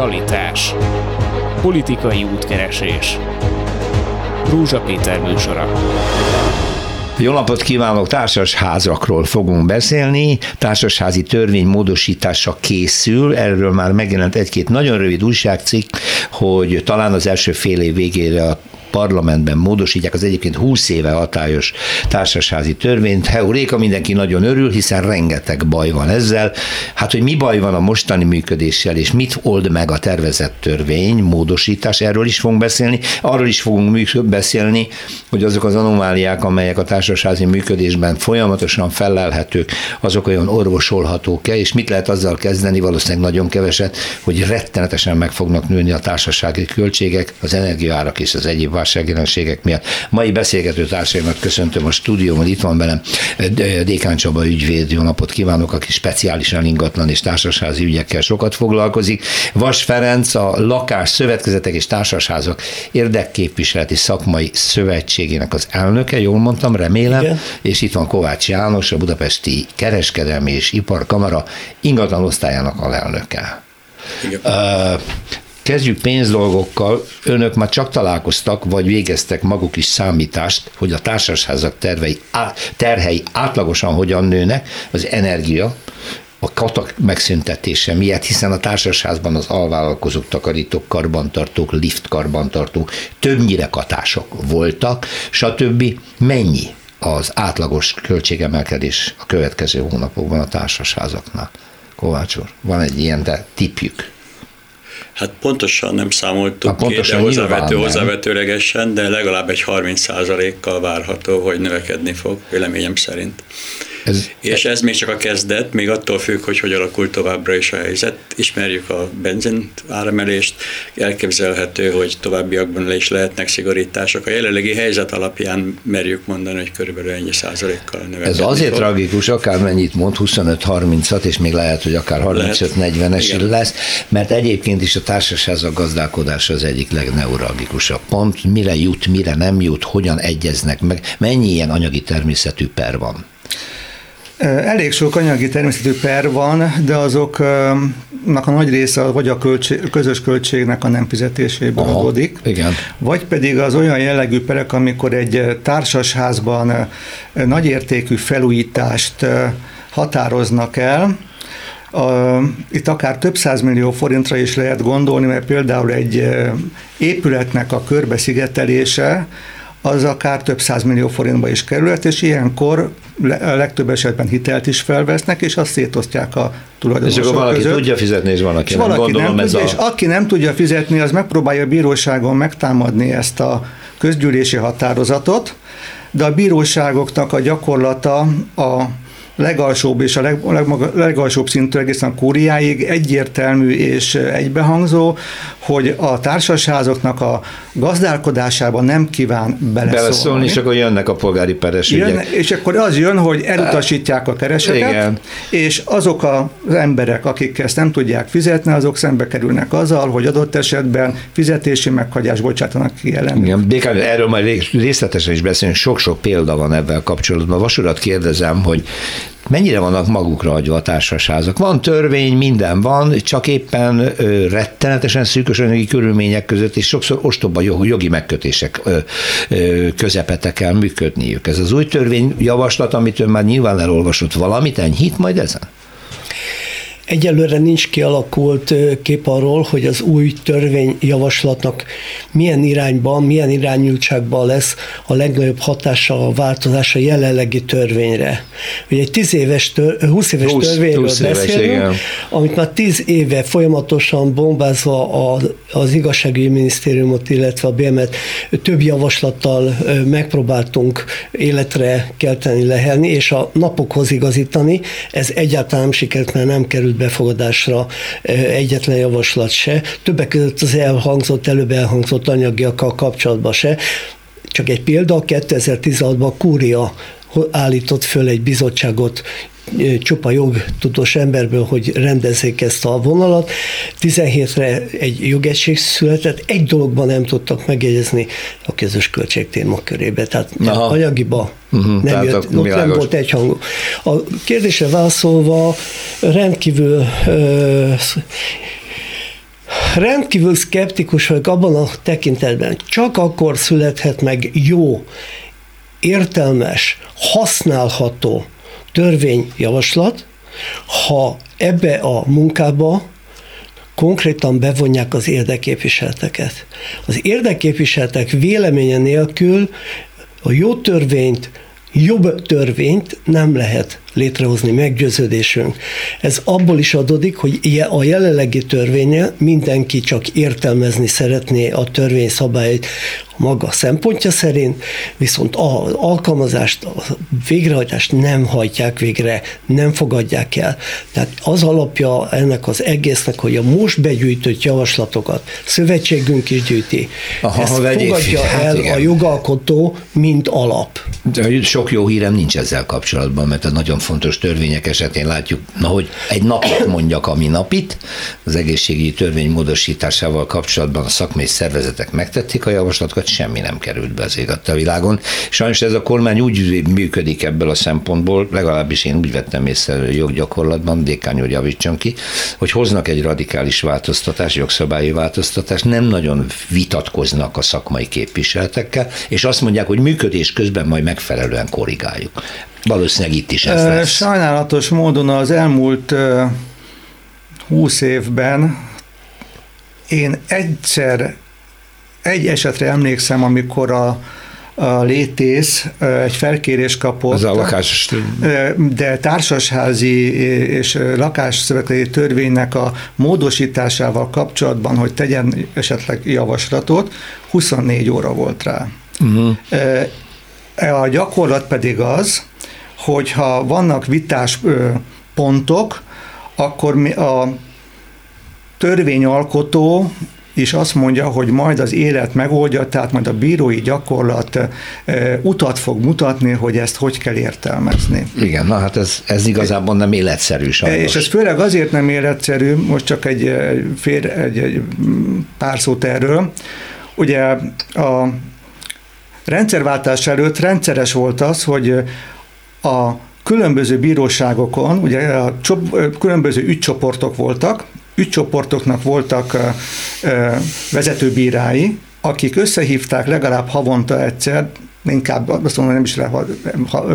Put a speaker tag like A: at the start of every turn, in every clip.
A: Realitás. Politikai útkeresés. Rúzsa Péter műsora.
B: Jó napot kívánok! Társasházakról fogunk beszélni. Társasházi törvény módosítása készül. Erről már megjelent egy-két nagyon rövid újságcikk, hogy talán az első fél év végére a parlamentben módosítják az egyébként 20 éve hatályos társasházi törvényt. Heuréka, mindenki nagyon örül, hiszen rengeteg baj van ezzel. Hát, hogy mi baj van a mostani működéssel, és mit old meg a tervezett törvény, módosítás, erről is fogunk beszélni. Arról is fogunk beszélni, hogy azok az anomáliák, amelyek a társasházi működésben folyamatosan felelhetők, azok olyan orvosolhatók-e, és mit lehet azzal kezdeni, valószínűleg nagyon keveset, hogy rettenetesen meg fognak nőni a társasági költségek, az energiaárak és az egyéb válságjelenségek miatt. Mai beszélgető társaimat köszöntöm a stúdióban, itt van velem Dékán Csaba ügyvéd, jó napot kívánok, aki speciálisan ingatlan és társasházi ügyekkel sokat foglalkozik. Vas Ferenc, a Lakás Szövetkezetek és Társasházak Érdekképviseleti Szakmai Szövetségének az elnöke, jól mondtam, remélem, Igen. és itt van Kovács János, a Budapesti Kereskedelmi és Iparkamara ingatlan osztályának alelnöke. Igen. Kezdjük pénzdolgokkal. Önök már csak találkoztak, vagy végeztek maguk is számítást, hogy a társasházak tervei, terhei átlagosan hogyan nőnek, az energia, a katak megszüntetése miatt, hiszen a társasházban az alvállalkozók, takarítók, karbantartók, lift karbantartók többnyire katások voltak, stb. Mennyi az átlagos költségemelkedés a következő hónapokban a társasházaknál? Kovács úr, van egy ilyen de tipjük.
C: Hát pontosan nem számoltuk hát pontosan ki, de hozzávető, hozzávetőlegesen, de legalább egy 30%-kal várható, hogy növekedni fog, véleményem szerint. Ez, és ez még csak a kezdet, még attól függ, hogy hogy alakul továbbra is a helyzet. Ismerjük a benzin áremelést, elképzelhető, hogy továbbiakban is lehetnek szigorítások. A jelenlegi helyzet alapján merjük mondani, hogy körülbelül ennyi százalékkal növekedni
B: Ez azért fog. tragikus, akár mennyit mond, 25-30-at, és még lehet, hogy akár 35-40-es lesz, mert egyébként is a társaság gazdálkodás az egyik legneuralgikusabb pont. Mire jut, mire nem jut, hogyan egyeznek meg, mennyi ilyen anyagi természetű per van.
D: Elég sok anyagi természetű per van, de azoknak a nagy része vagy a költség, közös költségnek a nem fizetéséből Aha, adódik,
B: igen.
D: vagy pedig az olyan jellegű perek, amikor egy társasházban nagyértékű felújítást határoznak el, a, itt akár több millió forintra is lehet gondolni, mert például egy épületnek a körbeszigetelése az akár több millió forintba is kerülhet, és ilyenkor a legtöbb esetben hitelt is felvesznek, és azt szétosztják a tulajdonosok
B: És akkor valaki között. tudja fizetni, és van, aki és nem. Valaki Gondolom
D: nem
B: ez
D: tudja, a... És aki nem tudja fizetni, az megpróbálja a bíróságon megtámadni ezt a közgyűlési határozatot, de a bíróságoknak a gyakorlata a legalsóbb és a leg, legmaga, legalsóbb szintű egészen a kúriáig egyértelmű és egybehangzó, hogy a társasházoknak a gazdálkodásában nem kíván beleszólni. Beleszólni,
B: és akkor jönnek a polgári peres jön.
D: És akkor az jön, hogy elutasítják a keresetet, Igen. és azok az emberek, akik ezt nem tudják fizetni, azok szembe kerülnek azzal, hogy adott esetben fizetési meghagyás bocsátanak ki ellen.
B: Igen, Békán, erről majd részletesen is beszélünk, sok-sok példa van ebben kapcsolatban. Vasurat kérdezem, hogy mennyire vannak magukra adva a társasházak. Van törvény, minden van, csak éppen ö, rettenetesen szűkös anyagi körülmények között, és sokszor ostoba jogi megkötések ö, ö, közepete kell működniük. Ez az új törvény javaslat, amit ön már nyilván elolvasott valamit, enyhít majd ezen?
E: Egyelőre nincs kialakult kép arról, hogy az új törvényjavaslatnak milyen irányban, milyen irányultságban lesz a legnagyobb hatása a változás a jelenlegi törvényre. Ugye egy 10 éves, tör, 20 éves 20, törvényről 20 beszélünk, éves, amit már 10 éve folyamatosan bombázva az, az igazságügyi minisztériumot, illetve a BM-et több javaslattal megpróbáltunk életre kelteni, lehelni, és a napokhoz igazítani. Ez egyáltalán nem sikerült, mert nem került befogadásra egyetlen javaslat se, többek között az elhangzott, előbb elhangzott anyagiakkal kapcsolatban se. Csak egy példa, 2016-ban Kúria állított föl egy bizottságot csupa jogtudós emberből, hogy rendezzék ezt a vonalat. 17-re egy jogegység született, egy dologban nem tudtak megjegyezni a közös költség témakörébe, tehát Aha. anyagiba uh-huh, nem, jött, ott nem volt egyhangú. A kérdésre válaszolva rendkívül rendkívül szkeptikus vagyok abban a tekintetben, csak akkor születhet meg jó, értelmes, használható törvényjavaslat, ha ebbe a munkába konkrétan bevonják az érdekképviseleteket. Az érdekképviseletek véleménye nélkül a jó törvényt, jobb törvényt nem lehet létrehozni, meggyőződésünk. Ez abból is adódik, hogy a jelenlegi törvénye mindenki csak értelmezni szeretné a törvény szabályait maga szempontja szerint, viszont az alkalmazást, a végrehajtást nem hajtják végre, nem fogadják el. Tehát az alapja ennek az egésznek, hogy a most begyűjtött javaslatokat szövetségünk is gyűjti, Aha, ezt fogadja hát el igen. a jogalkotó, mint alap.
B: De sok jó hírem nincs ezzel kapcsolatban, mert a nagyon fontos törvények esetén látjuk, na, hogy egy napot mondjak, ami napit, az egészségügyi törvény módosításával kapcsolatban a szakmai szervezetek megtették a javaslatokat, semmi nem került be az a világon. Sajnos ez a kormány úgy működik ebből a szempontból, legalábbis én úgy vettem észre joggyakorlatban, Dékány úr javítson ki, hogy hoznak egy radikális változtatást, jogszabályi változtatást, nem nagyon vitatkoznak a szakmai képviseletekkel, és azt mondják, hogy működés közben majd megfelelően korrigáljuk. Valószínűleg itt is ez lesz.
D: Sajnálatos módon az elmúlt húsz évben én egyszer, egy esetre emlékszem, amikor a, a létész egy felkérés kapott.
B: Az a lakás.
D: De társasházi és lakásszövetleti törvénynek a módosításával kapcsolatban, hogy tegyen esetleg javaslatot, 24 óra volt rá. Uh-huh. A gyakorlat pedig az, hogyha vannak vitás pontok, akkor a törvényalkotó is azt mondja, hogy majd az élet megoldja, tehát majd a bírói gyakorlat utat fog mutatni, hogy ezt hogy kell értelmezni.
B: Igen, na hát ez, ez igazából nem életszerű sajnos.
D: És ez főleg azért nem életszerű, most csak egy, fér, egy, egy pár szót erről. Ugye a rendszerváltás előtt rendszeres volt az, hogy a különböző bíróságokon, ugye a különböző ügycsoportok voltak, ügycsoportoknak voltak vezetőbírái, akik összehívták legalább havonta egyszer, inkább azt mondom, nem is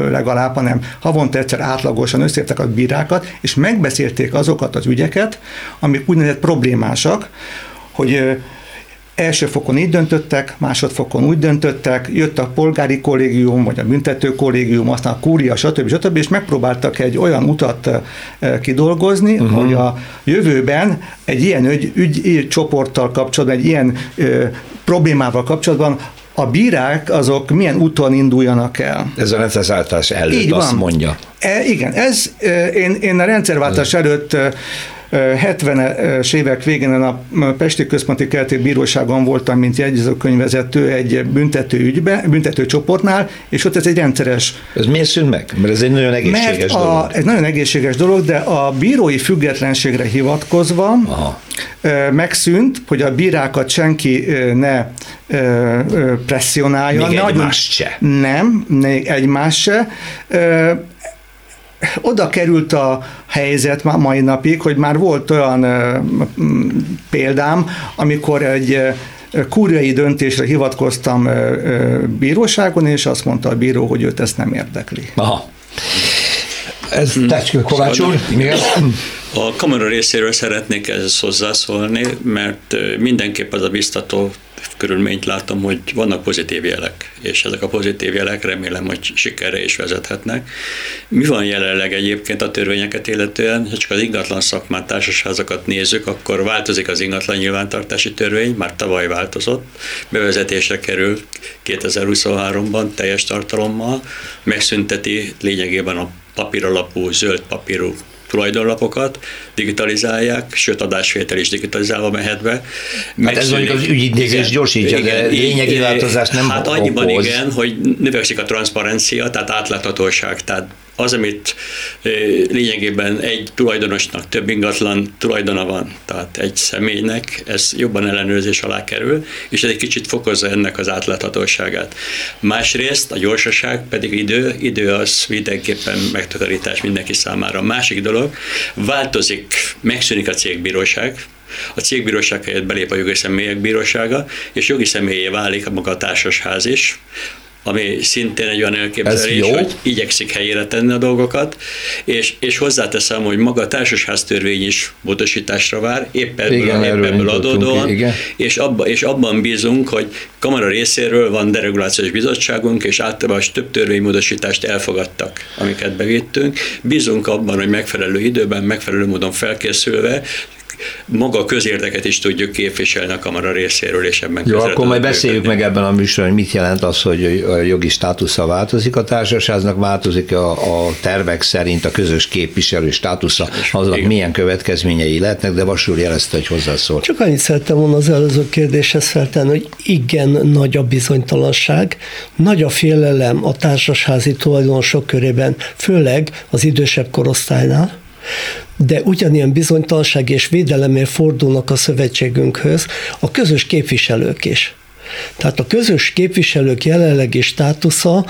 D: legalább, hanem havonta egyszer átlagosan összehívták a bírákat, és megbeszélték azokat az ügyeket, amik úgynevezett problémásak, hogy Első fokon így döntöttek, másodfokon úgy döntöttek, jött a polgári kollégium, vagy a büntető kollégium, aztán a kúria, stb. stb. és megpróbáltak egy olyan utat kidolgozni, uh-huh. hogy a jövőben egy ilyen ügy, csoporttal kapcsolatban, egy ilyen ö, problémával kapcsolatban a bírák azok milyen úton induljanak el.
B: Ez a rendszerváltás előtt Így azt van. mondja.
D: E, igen, ez én, én a rendszerváltás előtt 70-es évek végén a Pesti Központi Keleti Bíróságon voltam, mint jegyzőkönyvvezető egy büntető ügybe, büntető csoportnál, és ott ez egy rendszeres...
B: Ez miért szűnt meg? Mert ez egy nagyon egészséges Mert a, dolog.
D: Ez nagyon egészséges dolog, de a bírói függetlenségre hivatkozva Aha. megszűnt, hogy a bírákat senki ne presszionálja.
B: Még egymást se.
D: Nem, még egymást se oda került a helyzet mai napig, hogy már volt olyan példám, amikor egy kúriai döntésre hivatkoztam bíróságon, és azt mondta a bíró, hogy őt ezt nem érdekli.
B: Aha. Ez hmm. Tecskő Kovács úr,
C: A kamera részéről szeretnék ehhez hozzászólni, mert mindenképp az a biztató körülményt látom, hogy vannak pozitív jelek, és ezek a pozitív jelek remélem, hogy sikerre is vezethetnek. Mi van jelenleg egyébként a törvényeket illetően, ha csak az ingatlan szakmát, társasházakat nézzük, akkor változik az ingatlan nyilvántartási törvény, már tavaly változott, bevezetésre kerül 2023-ban teljes tartalommal, megszünteti lényegében a papíralapú, zöld papírú tulajdonlapokat, digitalizálják, sőt adásvétel is digitalizálva mehet be.
B: Hát ez mondjuk az ügyintézés gyorsítja, igen, de lényegi változás nem
C: Hát annyiban okoz. igen, hogy növekszik a transzparencia, tehát átláthatóság, tehát az, amit lényegében egy tulajdonosnak több ingatlan tulajdona van, tehát egy személynek, ez jobban ellenőrzés alá kerül, és ez egy kicsit fokozza ennek az átláthatóságát. Másrészt a gyorsaság pedig idő, idő az mindenképpen megtakarítás mindenki számára. A másik dolog, változik, megszűnik a cégbíróság, A cégbíróság helyett belép a jogi személyek bírósága, és jogi személyé válik maga a társasház is, ami szintén egy olyan elképzelés, hogy igyekszik helyére tenni a dolgokat, és, és hozzáteszem, hogy maga a társasháztörvény is módosításra vár, éppen igen, ebből, ebből adódóan, igen. És, abba, és abban bízunk, hogy kamara részéről van deregulációs bizottságunk, és általában több törvénymódosítást elfogadtak, amiket bevittünk. Bízunk abban, hogy megfelelő időben, megfelelő módon felkészülve maga a közérdeket is tudjuk képviselni a kamara részéről, és ebben
B: Jó, akkor majd beszéljük őket. meg ebben a műsorban, hogy mit jelent az, hogy a jogi státusza változik a társaságnak, változik a, a tervek szerint a közös képviselő státusza, aznak Igen. milyen következményei lehetnek, de Vasul jelezte, hogy hozzászól.
E: Csak annyit szerettem volna az előző kérdéshez feltenni, hogy igen nagy a bizonytalanság, nagy a félelem a társasházi tulajdonosok körében, főleg az idősebb korosztálynál, de ugyanilyen bizonytalanság és védelemért fordulnak a szövetségünkhöz a közös képviselők is. Tehát a közös képviselők jelenlegi státusza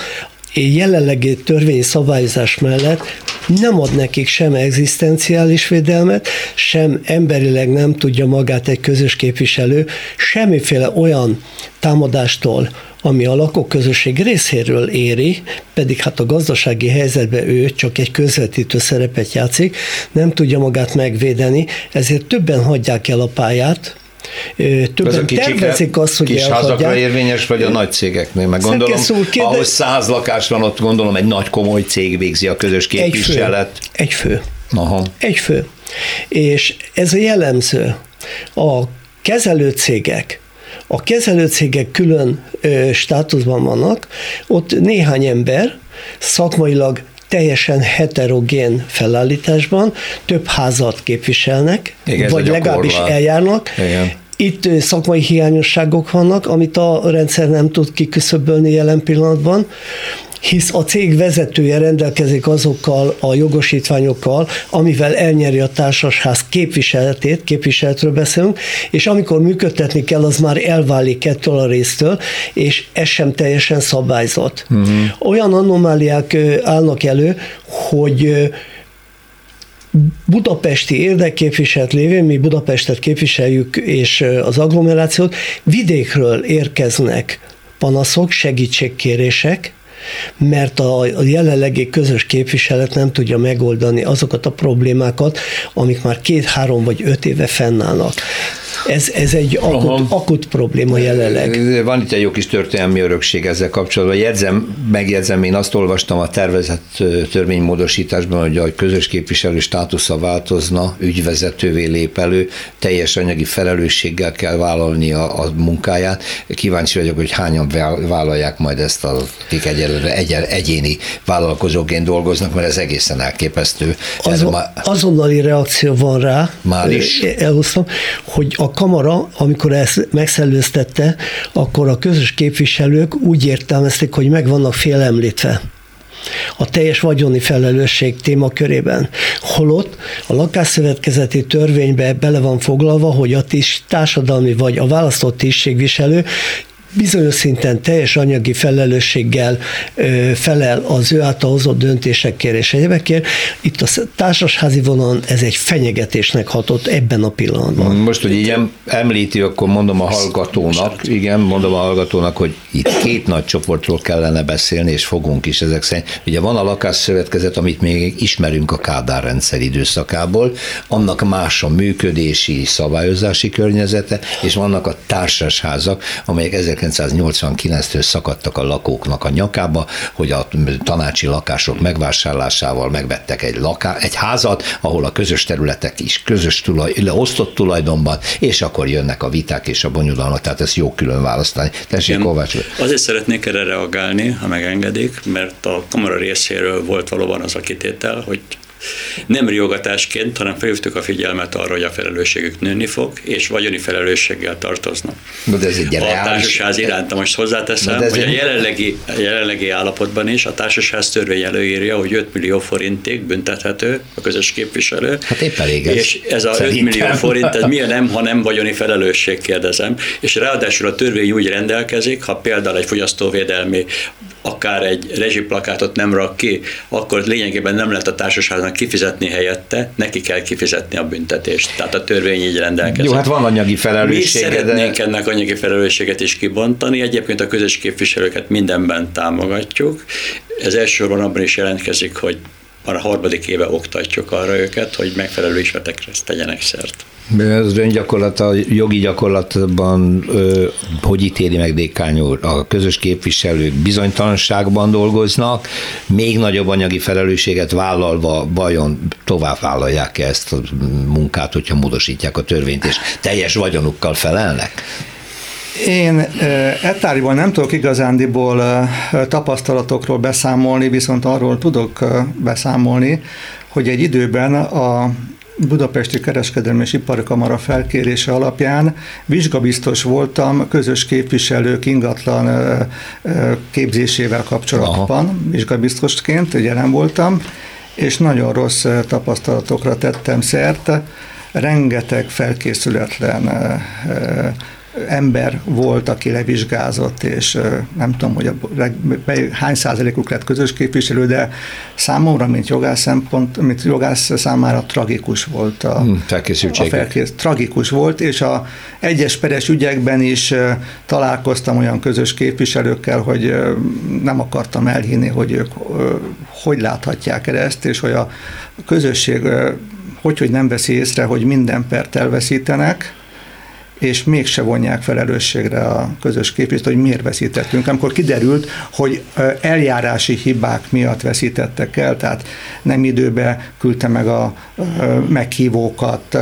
E: jelenlegi törvényi szabályozás mellett nem ad nekik sem egzisztenciális védelmet, sem emberileg nem tudja magát egy közös képviselő semmiféle olyan támadástól, ami a lakóközösség részéről éri, pedig hát a gazdasági helyzetben ő csak egy közvetítő szerepet játszik, nem tudja magát megvédeni, ezért többen hagyják el a pályát, Többen tervezik azt, hogy
B: kis elhagyják. házakra érvényes, vagy a nagy cégeknél? Meg gondolom, úr, kérde... ahhoz száz lakás van, ott gondolom egy nagy komoly cég végzi a közös képviselet.
E: Egy fő. Egy fő. Aha. Egy fő. És ez a jellemző. A kezelőcégek, a kezelőcégek külön ö, státuszban vannak, ott néhány ember szakmailag teljesen heterogén felállításban több házat képviselnek, Igen, vagy legalábbis eljárnak. Igen. Itt szakmai hiányosságok vannak, amit a rendszer nem tud kiküszöbölni jelen pillanatban hisz a cég vezetője rendelkezik azokkal a jogosítványokkal, amivel elnyeri a társasház képviseletét, képviseletről beszélünk, és amikor működtetni kell, az már elválik ettől a résztől, és ez sem teljesen szabályzott. Uh-huh. Olyan anomáliák állnak elő, hogy budapesti érdekképviselet lévén, mi Budapestet képviseljük, és az agglomerációt, vidékről érkeznek panaszok, segítségkérések, mert a jelenlegi közös képviselet nem tudja megoldani azokat a problémákat, amik már két-három vagy öt éve fennállnak. Ez, ez egy akut, akut probléma jelenleg.
B: Van itt egy jó kis történelmi örökség ezzel kapcsolatban. Jegyzem, megjegyzem, én azt olvastam a tervezett törvénymódosításban, hogy a közös képviselő státusza változna, ügyvezetővé lép elő, teljes anyagi felelősséggel kell vállalni a, a munkáját. Kíváncsi vagyok, hogy hányan vállalják majd ezt, akik egyelőre egy, egyéni vállalkozóként dolgoznak, mert ez egészen elképesztő.
E: Azon, már... Azonnali reakció van rá.
B: Már is.
E: Elhoztam, hogy a kamara, amikor ezt megszellőztette, akkor a közös képviselők úgy értelmezték, hogy meg vannak félemlítve a teljes vagyoni felelősség témakörében. Holott a lakásszövetkezeti törvénybe bele van foglalva, hogy a tis, társadalmi vagy a választott tisztségviselő bizonyos szinten teljes anyagi felelősséggel felel az ő által hozott döntésekért és egyebekért. Itt a társasházi vonalon ez egy fenyegetésnek hatott ebben a pillanatban.
B: Most, hogy így említi, akkor mondom a hallgatónak, igen, mondom a hallgatónak, hogy itt két nagy csoportról kellene beszélni, és fogunk is ezek szerint. Ugye van a lakásszövetkezet, amit még ismerünk a Kádár rendszer időszakából, annak más a működési, szabályozási környezete, és vannak a társasházak, amelyek ezek 1989-től szakadtak a lakóknak a nyakába, hogy a tanácsi lakások megvásárlásával megvettek egy, laká, egy házat, ahol a közös területek is közös tulaj, osztott tulajdonban, és akkor jönnek a viták és a bonyodalmak, tehát ezt jó külön választani. Tessék, Kovács.
C: Azért szeretnék erre reagálni, ha megengedik, mert a kamara részéről volt valóban az a kitétel, hogy nem riogatásként, hanem felhívtuk a figyelmet arra, hogy a felelősségük nőni fog, és vagyoni felelősséggel tartoznak.
B: De ez egy
C: a társaság iránt most hozzáteszem, hogy a jelenlegi, a jelenlegi állapotban is a társaság törvény előírja, hogy 5 millió forintig büntethető a közös képviselő.
B: Hát épp elég ez.
C: És ez a Szerintem. 5 millió forint, ez milyen nem, ha nem vagyoni felelősség, kérdezem. És ráadásul a törvény úgy rendelkezik, ha például egy fogyasztóvédelmi akár egy rezsiplakátot nem rak ki, akkor lényegében nem lehet a társasháznak kifizetni helyette, neki kell kifizetni a büntetést. Tehát a törvény így rendelkezik.
B: Jó, hát van anyagi felelősség.
C: Mi szeretnénk de... ennek anyagi felelősséget is kibontani. Egyébként a közös képviselőket mindenben támogatjuk. Ez elsősorban abban is jelentkezik, hogy már a harmadik éve oktatjuk arra őket, hogy megfelelő ismeretekre tegyenek szert.
B: Az öngyakorlat, a jogi gyakorlatban ö, hogy ítéli meg Dékány úr? A közös képviselők bizonytalanságban dolgoznak, még nagyobb anyagi felelősséget vállalva vajon tovább vállalják ezt a munkát, hogyha módosítják a törvényt, és teljes vagyonukkal felelnek?
D: Én ettáriból nem tudok igazándiból tapasztalatokról beszámolni, viszont arról tudok beszámolni, hogy egy időben a Budapesti Kereskedelmi és Iparkamara felkérése alapján vizsgabiztos voltam közös képviselők ingatlan képzésével kapcsolatban, Aha. vizsgabiztosként jelen voltam, és nagyon rossz tapasztalatokra tettem szert, rengeteg felkészületlen ember volt, aki levizsgázott, és nem tudom, hogy a, hány százalékuk lett közös képviselő, de számomra, mint jogász szempont, mint jogász számára tragikus volt a, hmm,
B: felkészültség. A felkész,
D: tragikus volt, és a egyes peres ügyekben is találkoztam olyan közös képviselőkkel, hogy nem akartam elhinni, hogy ők hogy láthatják el ezt, és hogy a közösség hogy, hogy nem veszi észre, hogy minden pert elveszítenek, és mégse vonják felelősségre a közös képviselőt, hogy miért veszítettünk. Amikor kiderült, hogy eljárási hibák miatt veszítettek el, tehát nem időbe küldte meg a meghívókat,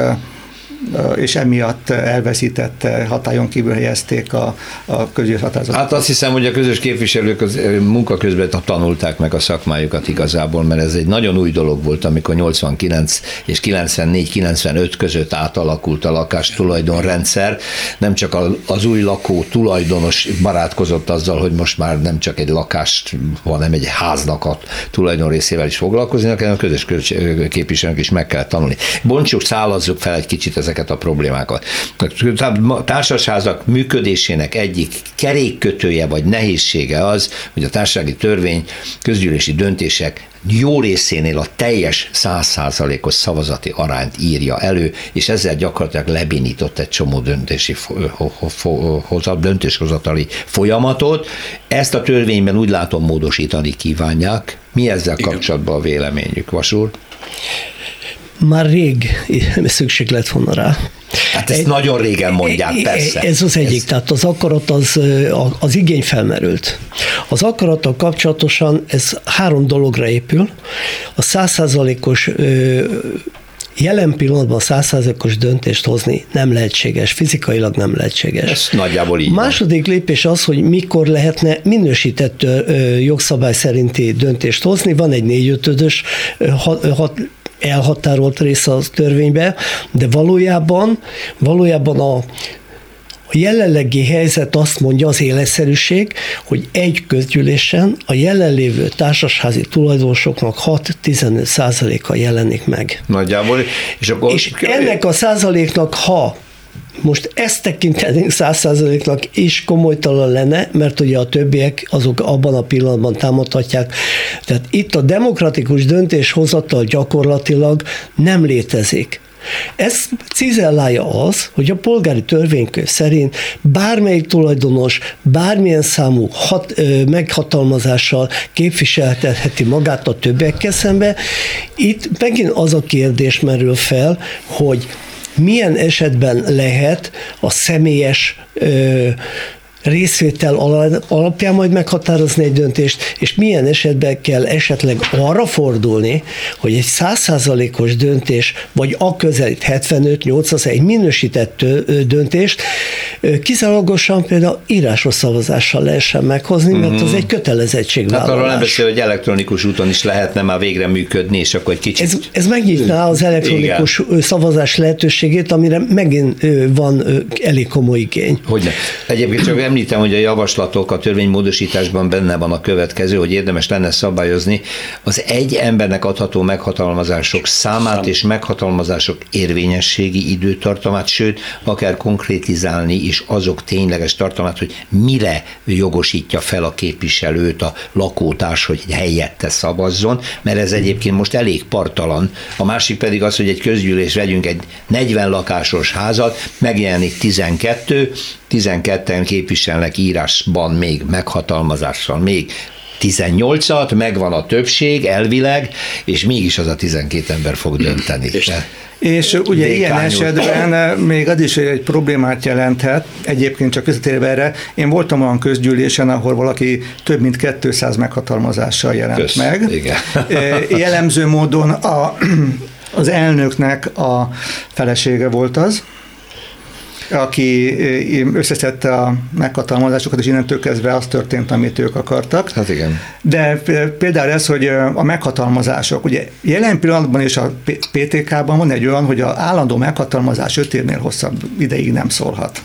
D: és emiatt elveszítette, hatályon kívül helyezték a, a közös határozatot.
B: Hát azt hiszem, hogy a közös képviselők az munka közben tanulták meg a szakmájukat igazából, mert ez egy nagyon új dolog volt, amikor 89 és 94-95 között átalakult a lakástulajdonrendszer. Nem csak az új lakó tulajdonos barátkozott azzal, hogy most már nem csak egy lakást, hanem egy háznak a tulajdon részével is foglalkozni, hanem a közös képviselők is meg kell tanulni. Bontsuk, szállazzuk fel egy kicsit ezeket ezeket a problémákat. A társasházak működésének egyik kerékkötője vagy nehézsége az, hogy a társasági törvény közgyűlési döntések jó részénél a teljes százszázalékos szavazati arányt írja elő, és ezzel gyakorlatilag lebénított egy csomó döntési döntéshozatali folyamatot. Ezt a törvényben úgy látom módosítani kívánják. Mi ezzel kapcsolatban a véleményük, Vasúr?
E: Már rég szükség lett volna rá.
B: Hát ezt egy, nagyon régen mondják, persze.
E: Ez az egyik, ez... tehát az akarat, az, az igény felmerült. Az akarattal kapcsolatosan ez három dologra épül. A százszázalékos Jelen pillanatban százszázalékos döntést hozni nem lehetséges, fizikailag nem lehetséges.
B: Ez nagyjából így.
E: Második van. lépés az, hogy mikor lehetne minősített jogszabály szerinti döntést hozni. Van egy négyötödös hat, elhatárolt része a törvénybe, de valójában, valójában a, a jelenlegi helyzet azt mondja az életszerűség, hogy egy közgyűlésen a jelenlévő társasházi tulajdonosoknak 6-15 százaléka jelenik meg.
B: Nagyjából.
E: És, akkor és ennek a százaléknak, ha most ezt tekintenénk száz százaléknak is komolytalan lenne, mert ugye a többiek azok abban a pillanatban támadhatják. Tehát itt a demokratikus döntéshozatal gyakorlatilag nem létezik. Ez cizellálja az, hogy a polgári törvénykönyv szerint bármelyik tulajdonos bármilyen számú hat, ö, meghatalmazással képviseltetheti magát a többiekkel szembe. Itt megint az a kérdés merül fel, hogy milyen esetben lehet a személyes ö, részvétel alapján majd meghatározni egy döntést, és milyen esetben kell esetleg arra fordulni, hogy egy százszázalékos döntés, vagy a közelít 75-80 egy minősített döntést kizárólagosan például írásos szavazással lehessen meghozni, mert az mhm. egy kötelezettségvállalás. Hát arról
B: nem beszél, hogy elektronikus úton is lehetne már végre működni, és akkor egy kicsit...
E: Ez, ez megnyitná az elektronikus Igen. szavazás lehetőségét, amire megint van elég komoly igény.
B: Hogyne. Egyébként csak említem, hogy a javaslatok a törvénymódosításban benne van a következő, hogy érdemes lenne szabályozni az egy embernek adható meghatalmazások számát és meghatalmazások érvényességi időtartamát, sőt, akár konkrétizálni is azok tényleges tartalmát, hogy mire jogosítja fel a képviselőt a lakótárs, hogy helyette szavazzon, mert ez egyébként most elég partalan. A másik pedig az, hogy egy közgyűlés vegyünk egy 40 lakásos házat, megjelenik 12, 12-en képviselnek írásban még meghatalmazással, még 18-at, megvan a többség elvileg, és mégis az a 12 ember fog dönteni. És,
D: és ugye Dékányul. ilyen esetben eh, még az is egy problémát jelenthet, egyébként csak visszatérve erre, én voltam olyan közgyűlésen, ahol valaki több mint 200 meghatalmazással jelent Kösz, meg. Igen. Eh, jellemző módon a, az elnöknek a felesége volt az, aki összeszedte a meghatalmazásokat, és innentől kezdve az történt, amit ők akartak.
B: Hát igen.
D: De például ez, hogy a meghatalmazások, ugye jelen pillanatban és a PTK-ban van egy olyan, hogy az állandó meghatalmazás öt évnél hosszabb ideig nem szólhat.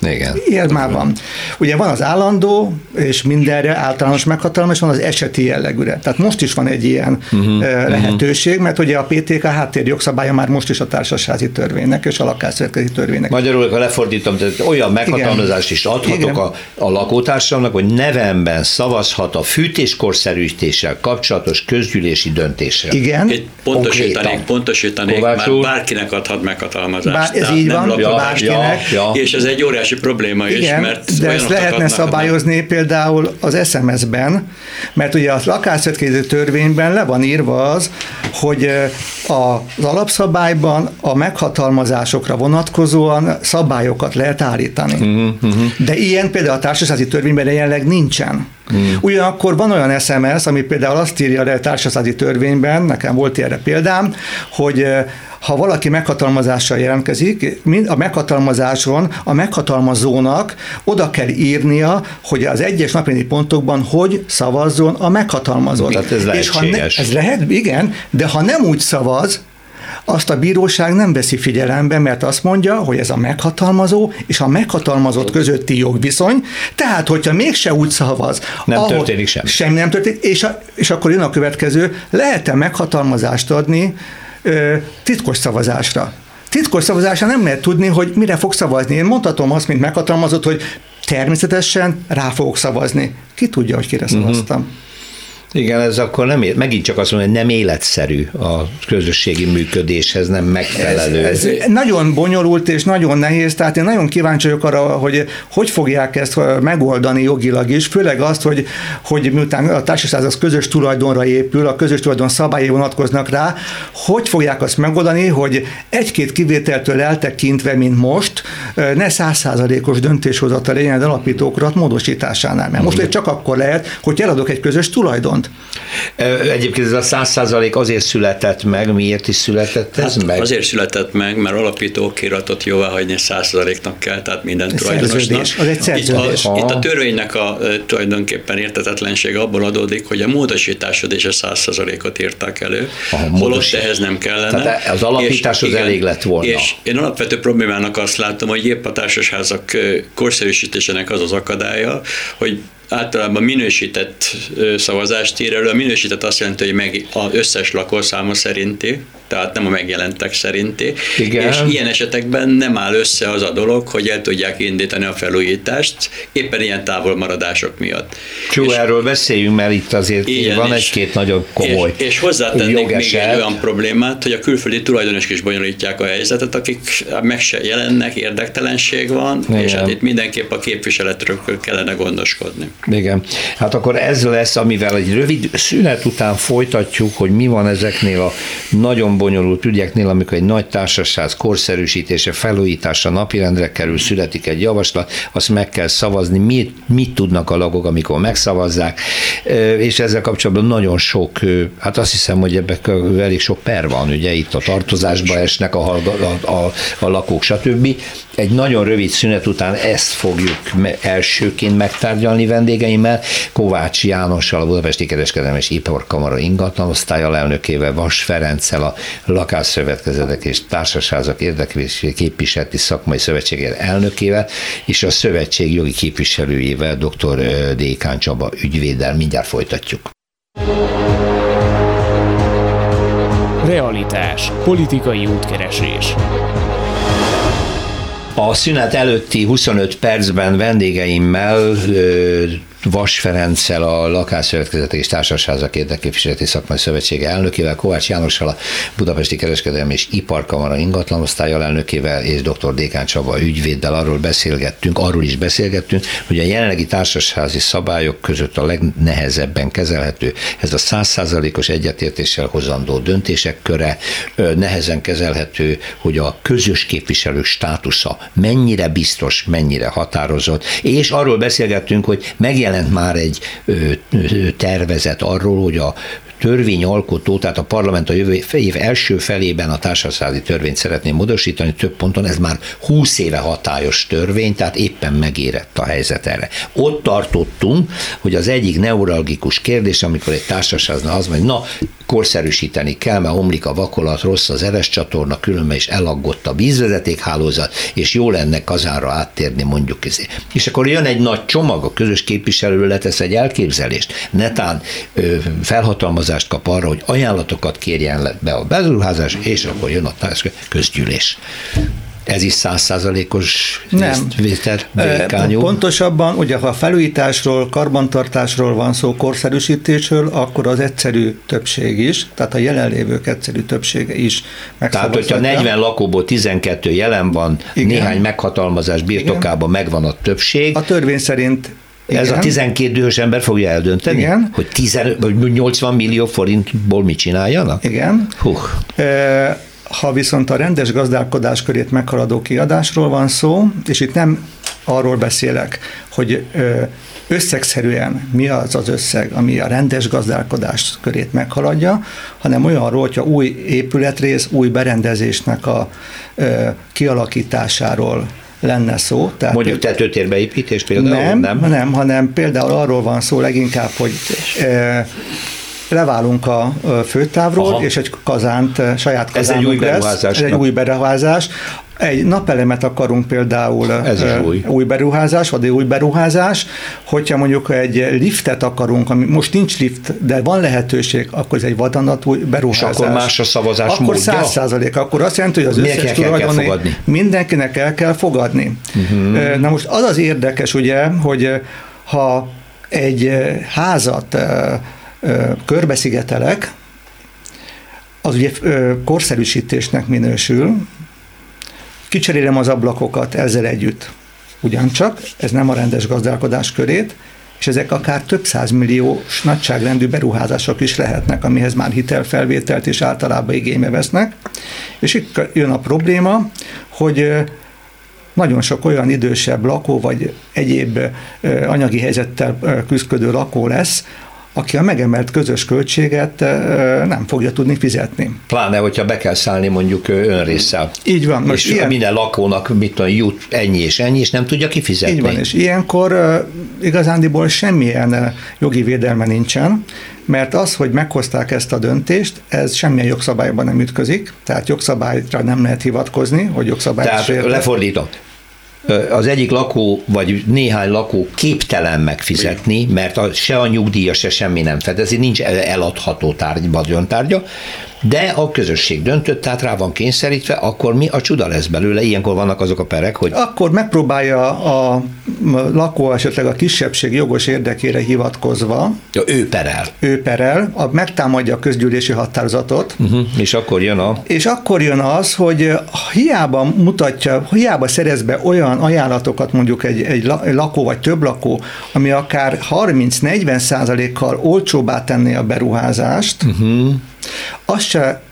B: Igen.
D: Ilyen már van. Ugye van az állandó, és mindenre általános meghatalmazás, van az eseti jellegűre. Tehát most is van egy ilyen uh-huh, lehetőség, mert ugye a PTK háttér jogszabálya már most is a társasházi törvénynek és a lakásszövetkezeti törvénynek.
B: Magyarul, ha lefordítom, tehát olyan meghatalmazást is adhatok a, a lakótársamnak, hogy nevemben szavazhat a fűtéskorszerűsítéssel kapcsolatos közgyűlési döntésre.
D: Igen.
C: Itt pontosítanék, pontosítanék, már bárkinek adhat meghatalmazást.
D: Bár ez így van,
C: nem ja, bárkinek. Ja, ja. És ez egy óriási óriási probléma is,
D: Igen,
C: mert
D: de ezt lehetne szabályozni nem. például az SMS-ben, mert ugye a lakásszövetkező törvényben le van írva az, hogy az alapszabályban a meghatalmazásokra vonatkozóan szabályokat lehet állítani. Uh-huh, uh-huh. De ilyen például a társasági törvényben jelenleg nincsen. Hmm. Ugyanakkor van olyan SMS, ami például azt írja le a társasági törvényben, nekem volt erre példám, hogy ha valaki meghatalmazással jelentkezik, a meghatalmazáson a meghatalmazónak oda kell írnia, hogy az egyes napirendi pontokban hogy szavazzon a meghatalmazott.
B: Tehát ez És
D: ha
B: ne,
D: ez lehet, igen, de ha nem úgy szavaz, azt a bíróság nem veszi figyelembe, mert azt mondja, hogy ez a meghatalmazó és a meghatalmazott közötti jogviszony, tehát hogyha mégse úgy szavaz,
B: nem ahol történik semmi.
D: Semmi nem történik, és, a, és akkor jön a következő, lehet-e meghatalmazást adni ö, titkos szavazásra? Titkos szavazásra nem lehet tudni, hogy mire fog szavazni. Én mondhatom azt, mint meghatalmazott, hogy természetesen rá fogok szavazni. Ki tudja, hogy kire mhm. szavaztam. Uh-huh.
B: Igen, ez akkor nem, megint csak azt mondom, hogy nem életszerű a közösségi működéshez, nem megfelelő.
D: Ez, ez nagyon bonyolult és nagyon nehéz, tehát én nagyon kíváncsi vagyok arra, hogy hogy fogják ezt megoldani jogilag is, főleg azt, hogy, hogy miután a társaság az közös tulajdonra épül, a közös tulajdon szabályai vonatkoznak rá, hogy fogják azt megoldani, hogy egy-két kivételtől eltekintve, mint most, ne százszázalékos döntéshozatal legyen az alapítókrat módosításánál. Mert most csak akkor lehet, hogy eladok egy közös tulajdon
B: viszont. Egyébként ez a száz százalék azért született meg, miért is született ez hát meg?
C: Azért született meg, mert alapító kiratot jóvá hagyni száz százaléknak kell, tehát minden tulajdonosnak.
D: Az egy
C: szerződés. Itt a, itt a törvénynek a tulajdonképpen értetetlensége abból adódik, hogy a módosításod és a száz százalékot írták elő, Aha, holott ehhez nem kellene.
B: Tehát az alapítás az elég lett volna.
C: És én alapvető problémának azt látom, hogy épp a társasházak korszerűsítésének az az akadálya, hogy általában minősített szavazást ír elő. A minősített azt jelenti, hogy meg az összes lakószáma szerinti, tehát nem a megjelentek szerinti. Igen. És ilyen esetekben nem áll össze az a dolog, hogy el tudják indítani a felújítást, éppen ilyen távolmaradások miatt.
B: Csú, és erről beszéljünk, mert itt azért ilyen van egy-két nagyon komoly
C: És, és hozzátennék még egy olyan problémát, hogy a külföldi tulajdonosok is bonyolítják a helyzetet, akik meg se jelennek, érdektelenség van, Igen. és hát itt mindenképp a képviseletről kellene gondoskodni.
B: Igen. Hát akkor ez lesz, amivel egy rövid szünet után folytatjuk, hogy mi van ezeknél a nagyon bonyolult ügyeknél, amikor egy nagy társaság korszerűsítése, felújítása napirendre kerül, születik egy javaslat, azt meg kell szavazni, mit, mit tudnak a lagok, amikor megszavazzák, és ezzel kapcsolatban nagyon sok, hát azt hiszem, hogy ebben elég sok per van, ugye itt a tartozásba esnek a, a, a, a lakók, stb. Egy nagyon rövid szünet után ezt fogjuk elsőként megtárgyalni vendég vendégeimmel, Kovács Jánossal, a Budapesti Kereskedelmi és Iparkamara ingatlanosztály alelnökével, Vas Ferenccel, a Lakásszövetkezetek és Társasházak Érdeklés Képviseleti Szakmai Szövetségér elnökével, és a szövetség jogi képviselőjével, dr. Dékán Csaba ügyvéddel. Mindjárt folytatjuk.
A: Realitás. Politikai útkeresés.
B: A szünet előtti 25 percben vendégeimmel Vas Ferenccel, a Lakásszövetkezetek és Társasházak Érdekképviseleti Szakmai Szövetsége elnökével, Kovács Jánossal, a Budapesti Kereskedelmi és Iparkamara ingatlanosztály elnökével és dr. Dékán Csaba ügyvéddel arról beszélgettünk, arról is beszélgettünk, hogy a jelenlegi társasházi szabályok között a legnehezebben kezelhető ez a százszázalékos egyetértéssel hozandó döntések köre, nehezen kezelhető, hogy a közös képviselők státusza mennyire biztos, mennyire határozott, és arról beszélgettünk, hogy megjelent megjelent már egy tervezet arról, hogy a törvényalkotó, tehát a parlament a jövő év első felében a társasági törvényt szeretné módosítani több ponton, ez már 20 éve hatályos törvény, tehát éppen megérett a helyzet erre. Ott tartottunk, hogy az egyik neuralgikus kérdés, amikor egy társaságnál az mondja, na, korszerűsíteni kell, mert omlik a vakolat, rossz az eres csatorna, különben is elaggott a vízvezetékhálózat, és jó lenne kazára áttérni mondjuk ezé. És akkor jön egy nagy csomag, a közös képviselő letesz egy elképzelést, netán ö, felhatalmazást kap arra, hogy ajánlatokat kérjen be a beruházás, és akkor jön a közgyűlés ez is százszázalékos vétel
D: Pontosabban, ugye ha felújításról, karbantartásról van szó, korszerűsítésről, akkor az egyszerű többség is, tehát a jelenlévők egyszerű többsége is
B: Tehát, hogyha 40 lakóból 12 jelen van, Igen. néhány meghatalmazás birtokában Igen. megvan a többség.
D: A törvény szerint
B: igen. Ez a 12 dühös ember fogja eldönteni? Igen. Hogy 10, 80 millió forintból mit csináljanak?
D: Igen. Hú. Ha viszont a rendes gazdálkodás körét meghaladó kiadásról van szó, és itt nem arról beszélek, hogy összegszerűen mi az az összeg, ami a rendes gazdálkodás körét meghaladja, hanem olyanról, hogyha új épületrész, új berendezésnek a kialakításáról lenne szó.
B: Tehát Mondjuk tetőtérbeépítés például?
D: Nem, nem, nem, hanem például arról van szó leginkább, hogy leválunk a főtávról, Aha. és egy kazánt, saját kazánunk
B: Ez egy új beruházás.
D: Ez egy új beruházás. Egy napelemet akarunk például
B: Ez új.
D: új beruházás, vagy új beruházás, hogyha mondjuk egy liftet akarunk, ami most nincs lift, de van lehetőség, akkor ez egy vadonatúj beruházás. És
B: akkor más a szavazás
D: Akkor száz százalék, akkor azt jelenti, hogy az Miért összes tulajdoni mindenkinek el kell fogadni. Uh-huh. Na most az az érdekes ugye, hogy ha egy házat körbeszigetelek, az ugye korszerűsítésnek minősül, kicserélem az ablakokat ezzel együtt. Ugyancsak ez nem a rendes gazdálkodás körét, és ezek akár több milliós nagyságrendű beruházások is lehetnek, amihez már hitelfelvételt és általában igénybe vesznek. És itt jön a probléma, hogy nagyon sok olyan idősebb lakó, vagy egyéb anyagi helyzettel küzdködő lakó lesz, aki a megemelt közös költséget nem fogja tudni fizetni.
B: Pláne, hogyha be kell szállni mondjuk önrészsel.
D: Így van.
B: Most és ilyen... minden lakónak mit tudom, jut ennyi és ennyi, és nem tudja kifizetni.
D: Így van, és ilyenkor igazándiból semmilyen jogi védelme nincsen, mert az, hogy meghozták ezt a döntést, ez semmilyen jogszabályban nem ütközik, tehát jogszabályra nem lehet hivatkozni, hogy jogszabályt
B: Tehát sértett. lefordítom, az egyik lakó, vagy néhány lakó képtelen megfizetni, mert a, se a nyugdíja, se semmi nem fedezi, nincs eladható tárgy, vagyontárgya, de a közösség döntött, tehát rá van kényszerítve, akkor mi a csuda lesz belőle? Ilyenkor vannak azok a perek, hogy...
D: Akkor megpróbálja a lakó esetleg a kisebbség jogos érdekére hivatkozva.
B: Ja, ő perel.
D: Ő perel, a, megtámadja a közgyűlési határozatot.
B: Uh-huh, és akkor jön a...
D: És akkor jön az, hogy hiába mutatja, hiába szerez be olyan ajánlatokat mondjuk egy, egy lakó vagy több lakó, ami akár 30-40 százalékkal olcsóbbá tenné a beruházást, uh-huh azt se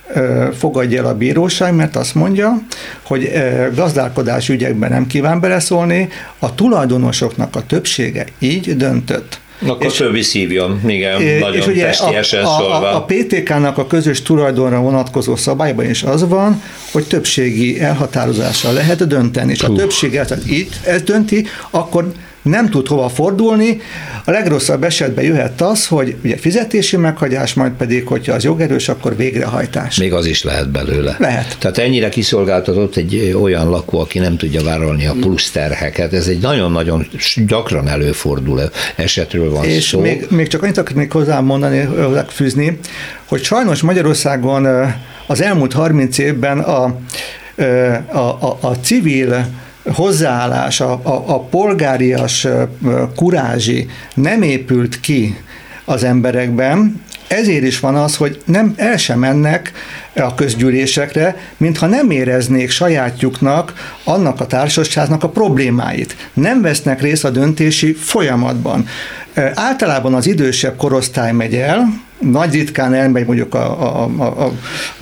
D: fogadja el a bíróság, mert azt mondja, hogy gazdálkodás ügyekben nem kíván beleszólni, a tulajdonosoknak a többsége így döntött.
B: Akkor és, fölviszívjon, igen, és nagyon ugye testiesen a,
D: a, a, a PTK-nak a közös tulajdonra vonatkozó szabályban is az van, hogy többségi elhatározással lehet dönteni, és Puh. a többség, tehát itt ez dönti, akkor nem tud hova fordulni. A legrosszabb esetben jöhet az, hogy ugye fizetési meghagyás, majd pedig, hogyha az jogerős, akkor végrehajtás.
B: Még az is lehet belőle.
D: Lehet.
B: Tehát ennyire kiszolgáltatott egy olyan lakó, aki nem tudja vállalni a plusz terheket. Ez egy nagyon-nagyon gyakran előforduló esetről van
D: És
B: szó.
D: Még, még csak annyit akarnék hozzá mondani, fűzni, hogy sajnos Magyarországon az elmúlt 30 évben a, a, a, a civil hozzáállás, a, a, a polgárias kurázsi nem épült ki az emberekben, ezért is van az, hogy nem el sem mennek a közgyűlésekre, mintha nem éreznék sajátjuknak annak a társaságnak a problémáit. Nem vesznek részt a döntési folyamatban. Általában az idősebb korosztály megy el, nagy ritkán elmegy mondjuk a, a, a, a,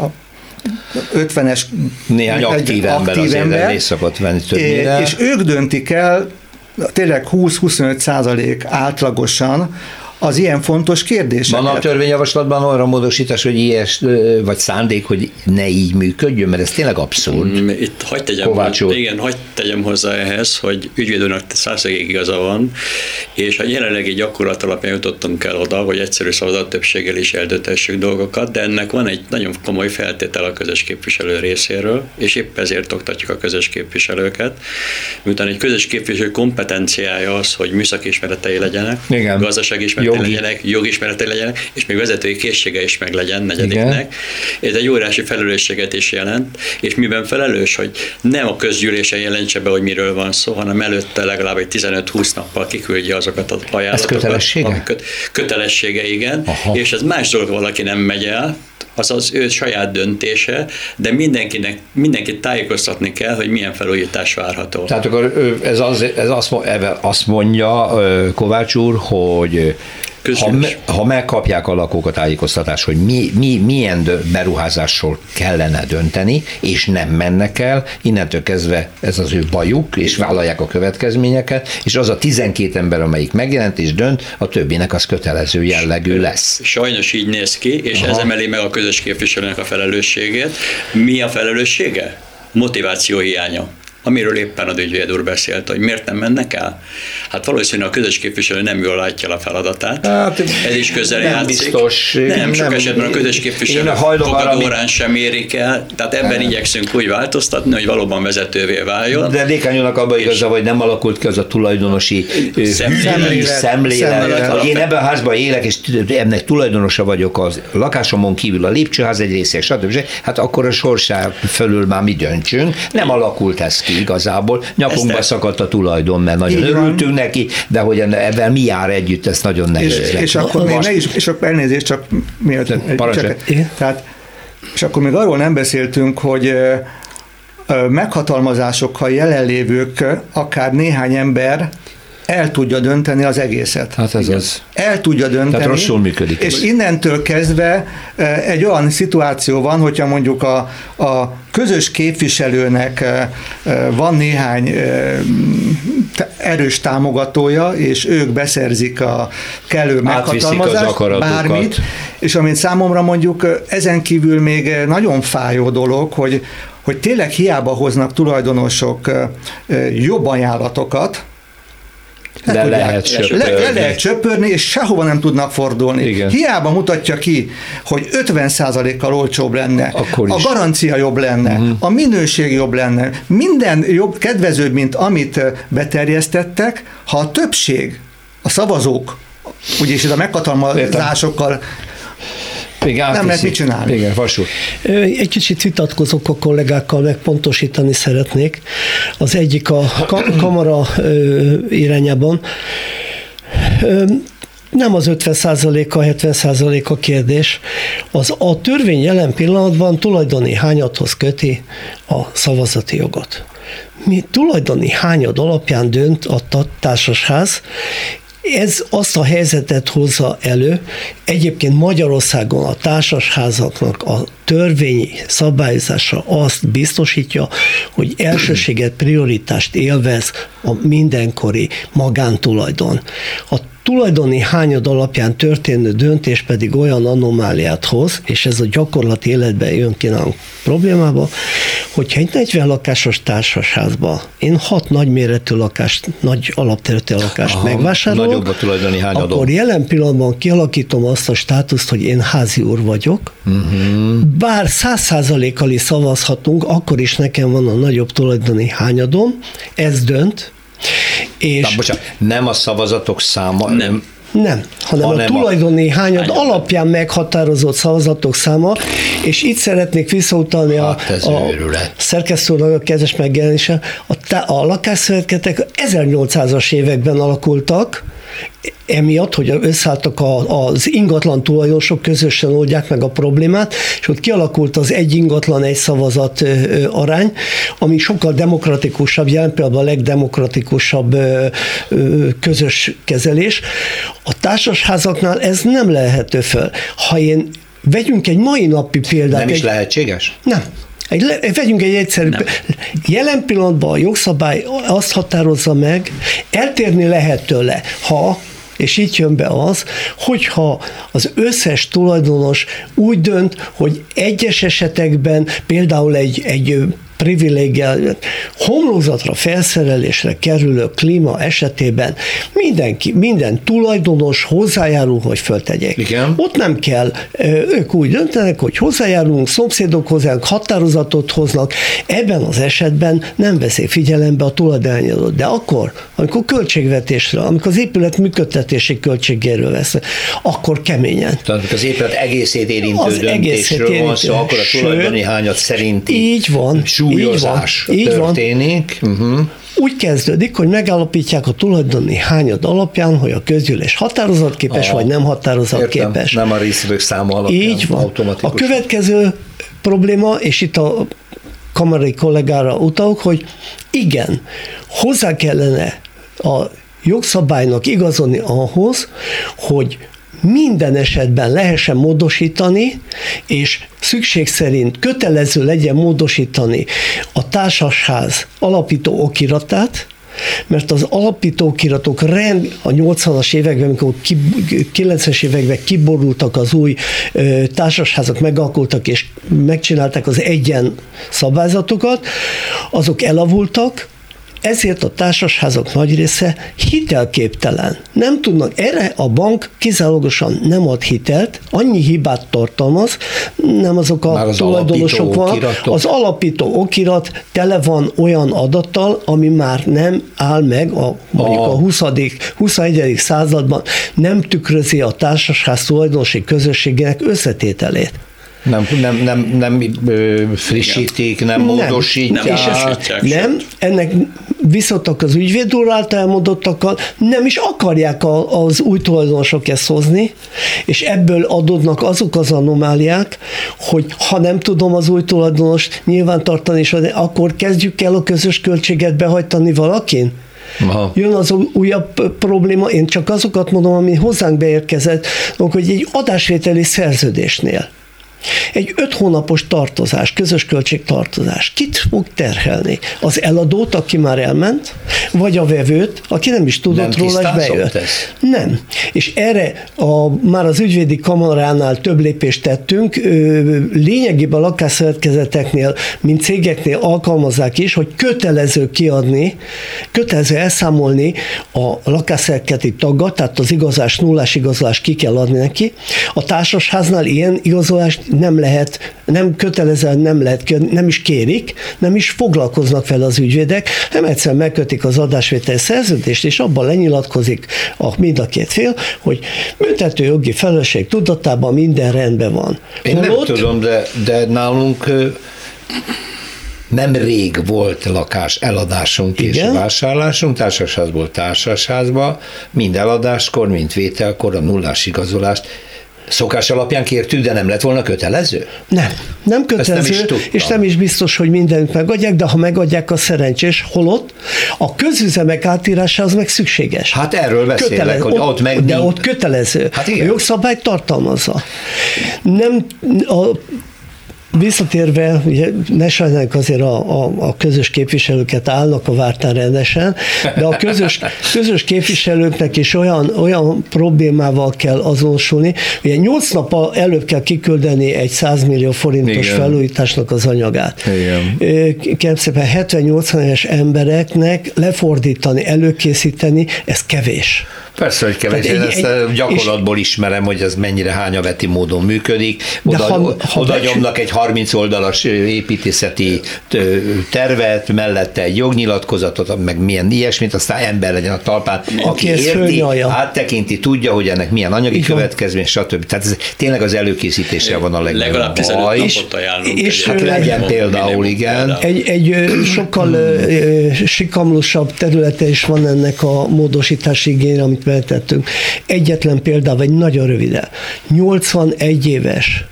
D: a 50-es
B: néhány aktív ember aktív ember, részt szokott venni többnyire.
D: És ők döntik el tényleg 20-25 százalék átlagosan az ilyen fontos kérdéseket.
B: Van a törvényjavaslatban arra módosítás, hogy ilyes, vagy szándék, hogy ne így működjön, mert ez tényleg abszurd.
C: Mm, itt hagyd tegyem, hogy, igen, hagyd tegyem hozzá ehhez, hogy ügyvédőnek százszeréig igaza van, és a jelenlegi gyakorlat alapján jutottunk el oda, hogy egyszerű szavazat többséggel is eldöntessük dolgokat, de ennek van egy nagyon komoly feltétel a közös képviselő részéről, és épp ezért oktatjuk a közös képviselőket. Miután egy közös képviselő kompetenciája az, hogy műszaki ismeretei legyenek,
B: igen.
C: gazdasági ismeretei jogi. legyenek, jogismerete legyenek, és még vezetői készsége is meg legyen negyediknek. Igen. Ez egy óriási felelősséget is jelent, és miben felelős, hogy nem a közgyűlésen jelentse be, hogy miről van szó, hanem előtte legalább egy 15-20 nappal kiküldje azokat az ajánlatokat.
B: Ez kötelessége?
C: Köt, kötelessége, igen. Aha. És ez más dolog, valaki nem megy el, az az ő saját döntése, de mindenkinek, mindenkit tájékoztatni kell, hogy milyen felújítás várható.
B: Tehát akkor ez, az, ez azt, azt mondja Kovács úr, hogy ha, me, ha megkapják a lakók a tájékoztatást, hogy mi, mi, milyen beruházásról kellene dönteni, és nem mennek el, innentől kezdve ez az ő bajuk, és vállalják a következményeket, és az a 12 ember, amelyik megjelent és dönt, a többinek az kötelező jellegű lesz.
C: Sajnos így néz ki, és Aha. ez emeli meg a közös képviselőnek a felelősségét. Mi a felelőssége? Motiváció hiánya amiről éppen a ügyvéd úr beszélt, hogy miért nem mennek el? Hát valószínűleg a közös képviselő nem jól látja a feladatát. Hát, Ez is közel nem játszik.
B: Biztos.
C: Nem, nem, sok esetben a közös képviselő fogadórán sem érik el, tehát ebben nem. igyekszünk úgy változtatni, hogy valóban vezetővé váljon.
B: De Dékányónak abban igaza, hogy nem alakult ki az a tulajdonosi szemlélet, szemlélet, hogy én ebben a házban élek, és ennek tulajdonosa vagyok az lakásomon kívül a lépcsőház egy része, stb. Hát akkor a sorsá fölül már mi döntsünk. Nem alakult ez ki igazából. Nyakunkba ezt szakadt a tulajdon, mert nagyon Így örültünk van. neki, de hogy ebben mi jár együtt, ez nagyon nehéz.
D: És, és akkor még ne is, és akkor elnézést, csak miért? Csak, tehát, és akkor még arról nem beszéltünk, hogy meghatalmazásokkal jelenlévők, akár néhány ember el tudja dönteni az egészet.
B: Hát ez az.
D: El tudja dönteni.
B: Tehát rosszul működik.
D: És innentől kezdve egy olyan szituáció van, hogyha mondjuk a, a közös képviselőnek van néhány erős támogatója, és ők beszerzik a kellő meghatalmazást, bármit, és amint számomra mondjuk ezen kívül még nagyon fájó dolog, hogy hogy tényleg hiába hoznak tulajdonosok jobb ajánlatokat,
B: le, le lehet söpörni. Le,
D: le lehet söpörni, és sehova nem tudnak fordulni. Igen. Hiába mutatja ki, hogy 50%-kal olcsóbb lenne, Akkor a garancia jobb lenne, uh-huh. a minőség jobb lenne, minden jobb, kedvezőbb, mint amit beterjesztettek, ha a többség, a szavazók, úgyis ez a meghatalmazásokkal igen, nem lehet mit csinálni.
B: Igen, vasú.
E: Egy kicsit vitatkozok a kollégákkal, meg pontosítani szeretnék. Az egyik a kamara irányában. Nem az 50%-a, 70% a kérdés. Az, a törvény jelen pillanatban tulajdoni hányadhoz köti a szavazati jogot. Mi tulajdoni hányad alapján dönt a társasház, ez azt a helyzetet hozza elő, egyébként Magyarországon a társasházaknak a törvényi szabályozása azt biztosítja, hogy elsőséget, prioritást élvez a mindenkori magántulajdon. A tulajdoni hányad alapján történő döntés pedig olyan anomáliát hoz, és ez a gyakorlati életben jön ki nálunk problémába, hogyha egy 40 lakásos társasházba én hat nagyméretű lakást, nagy alapterületű lakást Aha, megvásárolok, nagyobb a tulajdoni hányadom. akkor jelen pillanatban kialakítom azt a státuszt, hogy én házi úr vagyok, uh-huh. bár száz százalékkal is szavazhatunk, akkor is nekem van a nagyobb tulajdoni hányadom, ez dönt,
B: és Na, bocsánat, nem a szavazatok száma, nem,
E: nem, hanem, hanem a tulajdoni hányad? hányad alapján meghatározott szavazatok száma, és itt szeretnék visszautalni hát a, a szerkesztőnek a kezes megjelenése. A, a lakásszövetketek 1800-as években alakultak, emiatt, hogy összeálltak a, az ingatlan tulajdonosok közösen oldják meg a problémát, és ott kialakult az egy ingatlan, egy szavazat arány, ami sokkal demokratikusabb, jelen például a legdemokratikusabb közös kezelés. A társasházaknál ez nem lehető föl. Ha én Vegyünk egy mai napi példát.
B: Nem is
E: egy,
B: lehetséges?
E: Nem. Egy, vegyünk egy egyszerű. Nem. Jelen pillanatban a jogszabály azt határozza meg, eltérni lehet tőle, ha és itt jön be az, hogyha az összes tulajdonos úgy dönt, hogy egyes esetekben például egy, egy privilégiált homlokzatra felszerelésre kerülő klíma esetében mindenki, minden tulajdonos hozzájárul, hogy föltegyék. Igen. Ott nem kell, ők úgy döntenek, hogy hozzájárulunk, szomszédok hozzánk határozatot hoznak, ebben az esetben nem veszik figyelembe a tulajdonanyagot. De akkor, amikor költségvetésre, amikor az épület működtetési költségéről vesz, akkor keményen.
B: Tehát az épület egészét érintő az döntésről egészét érintő, van szó, akkor a tulajdoni hányat szerinti
E: így van, súlyozás így van, történik. Így van. Uh-huh. Úgy kezdődik, hogy megállapítják a tulajdoni hányad alapján, hogy a közgyűlés határozatképes, vagy nem határozatképes.
B: Nem a részvevők száma alapján.
E: Így van. A következő probléma, és itt a kamarai kollégára utalok, hogy igen, hozzá kellene a jogszabálynak igazodni ahhoz, hogy minden esetben lehessen módosítani, és szükség szerint kötelező legyen módosítani a társasház alapító okiratát, mert az alapító okiratok rend a 80-as években, amikor 90-es években kiborultak az új társasházak, megalkultak és megcsinálták az egyen szabályzatokat, azok elavultak, ezért a társasházak nagy része hitelképtelen. Nem tudnak, erre a bank kizárólagosan nem ad hitelt, annyi hibát tartalmaz, nem azok a az tulajdonosok van, az alapító okirat tele van olyan adattal, ami már nem áll meg a, mondjuk a 20. 21. században, nem tükrözi a társasház tulajdonosi közösségének összetételét.
B: Nem, nem, nem, nem frissítik, nem, nem módosítják.
E: Nem, nem, ennek viszontak az ügyvéd úr által elmondottakkal nem is akarják a, az új tulajdonosok ezt hozni, és ebből adódnak azok az anomáliák, hogy ha nem tudom az új tulajdonost nyilvántartani, és akkor kezdjük el a közös költséget behajtani valakin? Aha. Jön az újabb probléma, én csak azokat mondom, ami hozzánk beérkezett, hogy egy adásvételi szerződésnél egy öt hónapos tartozás, közös költségtartozás, kit fog terhelni? Az eladót, aki már elment, vagy a vevőt, aki nem is tudott nem róla, és bejött? Ez. Nem. És erre a, már az ügyvédi kamaránál több lépést tettünk, lényegében a lakásszövetkezeteknél, mint cégeknél alkalmazzák is, hogy kötelező kiadni, kötelező elszámolni a lakásszövetkezeti taggat, tehát az igazás, nullás igazolás ki kell adni neki. A társasháznál ilyen igazolást nem lehet, nem kötelezően nem lehet, nem is kérik, nem is foglalkoznak fel az ügyvédek, nem egyszerűen megkötik az adásvétel szerződést, és abban lenyilatkozik a mind a két fél, hogy büntető jogi felelősség tudatában minden rendben van.
B: Én Holott, nem tudom, de, de nálunk nem rég volt lakás eladásunk Igen? és vásárlásunk, társasházból társasházba, mind eladáskor, mind vételkor a nullás igazolást Szokás alapján kértük, de nem lett volna kötelező?
E: Nem, nem kötelező, nem és nem is biztos, hogy mindent megadják, de ha megadják, a szerencsés, holott a közüzemek átírása az meg szükséges.
B: Hát erről beszélek, kötelező, hogy ott, ott meg
E: De ott kötelező. Hát igen. A jogszabály tartalmazza. Nem, a Visszatérve, ugye ne sajnáljuk azért a, a, a közös képviselőket állnak a vártán rendesen, de a közös, közös képviselőknek is olyan, olyan problémával kell azonosulni, ugye 8 nap előbb kell kiküldeni egy 100 millió forintos Igen. felújításnak az anyagát. Igen. Kérem szépen 70-80 éves embereknek lefordítani, előkészíteni, ez kevés.
B: Persze, hogy kevés. Én ezt egy, gyakorlatból ismerem, hogy ez mennyire hányaveti módon működik. Oda, ha, ha oda nyomnak egy 30 oldalas építészeti tervet, mellette egy jognyilatkozatot, meg milyen ilyesmit, aztán ember legyen a talpán, aki, aki érti, áttekinti, tudja, hogy ennek milyen anyagi Igen. következmény, stb. Tehát ez tényleg az előkészítéssel van a legnagyobb
C: Legalább 15 baj. napot ajánlunk. És
B: hát legyen például, igen.
E: Egy, egy sokkal sikamlosabb területe is van ennek a módosítási igényre, amit feltettünk. Egyetlen példával, egy nagyon röviden. 81 éves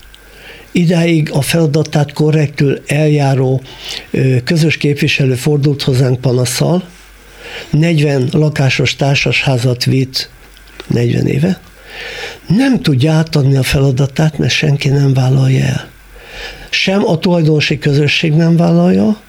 E: Idáig a feladatát korrektül eljáró közös képviselő fordult hozzánk panaszsal, 40 lakásos társasházat vitt 40 éve, nem tudja átadni a feladatát, mert senki nem vállalja el. Sem a tulajdonosi közösség nem vállalja,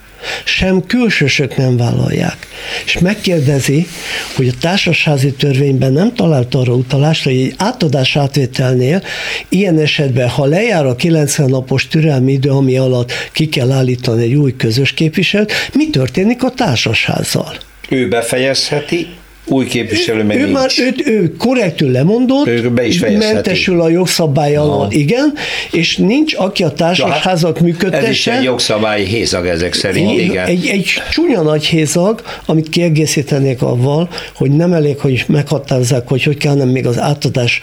E: sem külsősök nem vállalják. És megkérdezi, hogy a társasházi törvényben nem talált arra utalást, hogy egy átadás átvételnél ilyen esetben, ha lejár a 90 napos türelmi idő, ami alatt ki kell állítani egy új közös képviselőt, mi történik a társasházzal?
B: Ő befejezheti, új képviselő meg
E: ő,
B: nincs.
E: Már, ő, ő korrektül lemondott, ő be is mentesül a jogszabály alól, igen, és nincs, aki a társasházat hát, működtesse. Ez
B: is egy jogszabályi hézag ezek szerint, egy, igen.
E: Egy, egy csúnya nagy hézag, amit kiegészítenék avval, hogy nem elég, hogy meghatározzák, hogy hogy kell, nem még az átadás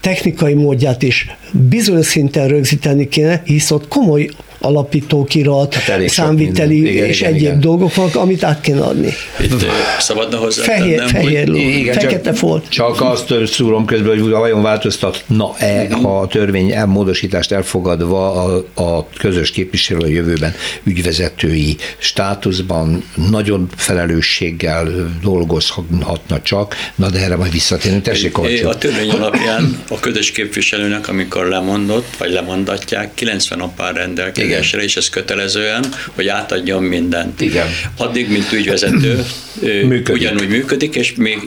E: technikai módját is bizonyos szinten rögzíteni kéne, hisz ott komoly alapítókirat, hát számviteli igen, és igen, egyéb igen. dolgok vannak, amit át kéne adni.
C: Itt szabadna hozzá
E: Fehér, nem, fehér hogy... igen, fekete csak, folt.
B: Csak azt szúrom közben, hogy vajon változtatna-e, ha a törvény módosítást elfogadva a, a közös képviselő a jövőben ügyvezetői státuszban nagyon felelősséggel dolgozhatna csak, na de erre majd visszatérünk. Tessék,
C: A törvény alapján a közös képviselőnek, amikor lemondott, vagy lemondatják, 90 nap áll rendelkezik cégésre, és ez kötelezően, hogy átadjon mindent.
B: Igen.
C: Addig, mint ügyvezető, működik. ugyanúgy működik, és még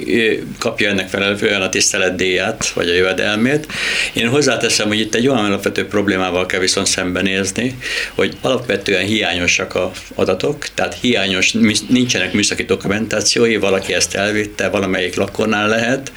C: kapja ennek felelően a tiszteletdíját, vagy a jövedelmét. Én hozzáteszem, hogy itt egy olyan alapvető problémával kell viszont szembenézni, hogy alapvetően hiányosak a adatok, tehát hiányos, nincsenek műszaki dokumentációi, valaki ezt elvitte, valamelyik lakonál lehet,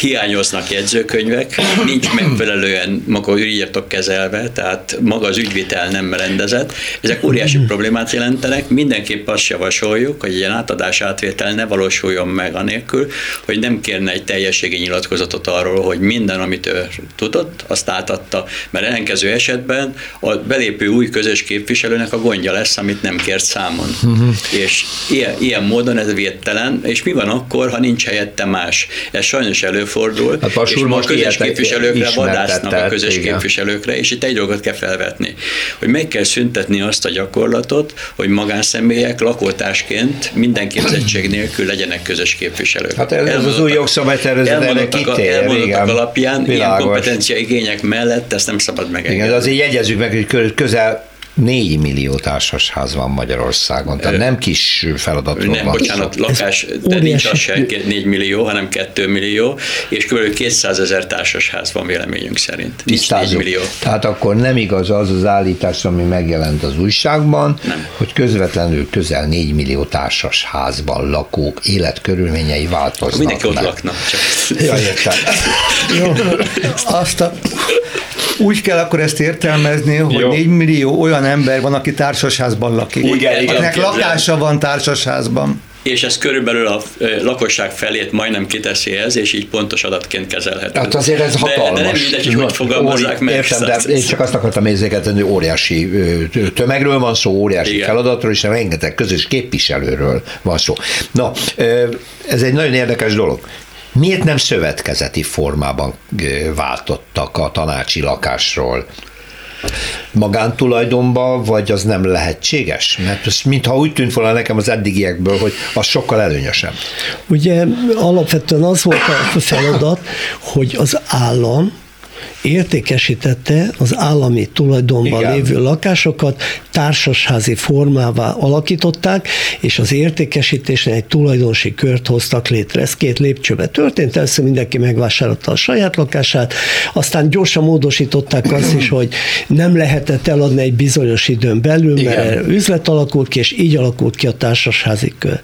C: hiányoznak jegyzőkönyvek, nincs megfelelően maga ügyírtok kezelve, tehát maga az ügyvitel nem rendezett. Ezek óriási problémát jelentenek. Mindenképp azt javasoljuk, hogy ilyen átadás átvétel ne valósuljon meg anélkül, hogy nem kérne egy teljességi nyilatkozatot arról, hogy minden, amit ő tudott, azt átadta. Mert ellenkező esetben a belépő új közös képviselőnek a gondja lesz, amit nem kért számon. Uh-huh. És ilyen, ilyen módon ez védtelen, és mi van akkor, ha nincs helyette más? Ez sajnos előfordul, hát és most a közös képviselőkre vadásznak a közös igen. képviselőkre, és itt egy dolgot kell felvetni, hogy meg kell szüntetni azt a gyakorlatot, hogy magánszemélyek lakótásként minden képzettség nélkül legyenek közös képviselők.
B: Hát ez, ez az új jogszabálytervezet erre kitér.
C: Elmondottak alapján Világos. ilyen kompetencia igények mellett ezt nem szabad megengedni. Igen,
B: de azért jegyezzük meg, hogy közel 4 millió társasház van Magyarországon, tehát nem kis feladatról
C: nem, van bocsánat, szó. lakás, de nincs az se 4 millió, hanem 2 millió, és kb. 200 ezer társasház van véleményünk szerint. Nincs 4 millió.
B: Tehát akkor nem igaz az az állítás, ami megjelent az újságban, nem. hogy közvetlenül közel 4 millió társasházban lakók életkörülményei változnak.
C: Mindenki ott laknak.
B: Csak. Ja, értem.
D: Jó, azt a úgy kell akkor ezt értelmezni, hogy Jó. 4 millió olyan ember van, aki társasházban lakik. Igen, igen, akinek lakása van társasházban
C: és ez körülbelül a lakosság felét majdnem kiteszi ez, és így pontos adatként kezelhető.
B: Hát azért ez hatalmas.
C: De, de nem mindegy, hogy hogy fogalmazzák meg.
B: Értem, de én csak azt akartam érzékeltetni, hogy óriási tömegről van szó, óriási Igen. feladatról, és rengeteg közös képviselőről van szó. Na, ez egy nagyon érdekes dolog. Miért nem szövetkezeti formában váltottak a tanácsi lakásról magántulajdonba, vagy az nem lehetséges? Mert ez mintha úgy tűnt volna nekem az eddigiekből, hogy az sokkal előnyösebb.
E: Ugye alapvetően az volt a feladat, hogy az állam értékesítette az állami tulajdonban Igen. lévő lakásokat, társasházi formává alakították, és az értékesítésnél egy tulajdonosi kört hoztak létre. Ez két lépcsőbe történt, először mindenki megvásárolta a saját lakását, aztán gyorsan módosították azt is, hogy nem lehetett eladni egy bizonyos időn belül, Igen. mert üzlet alakult ki, és így alakult ki a társasházi kör.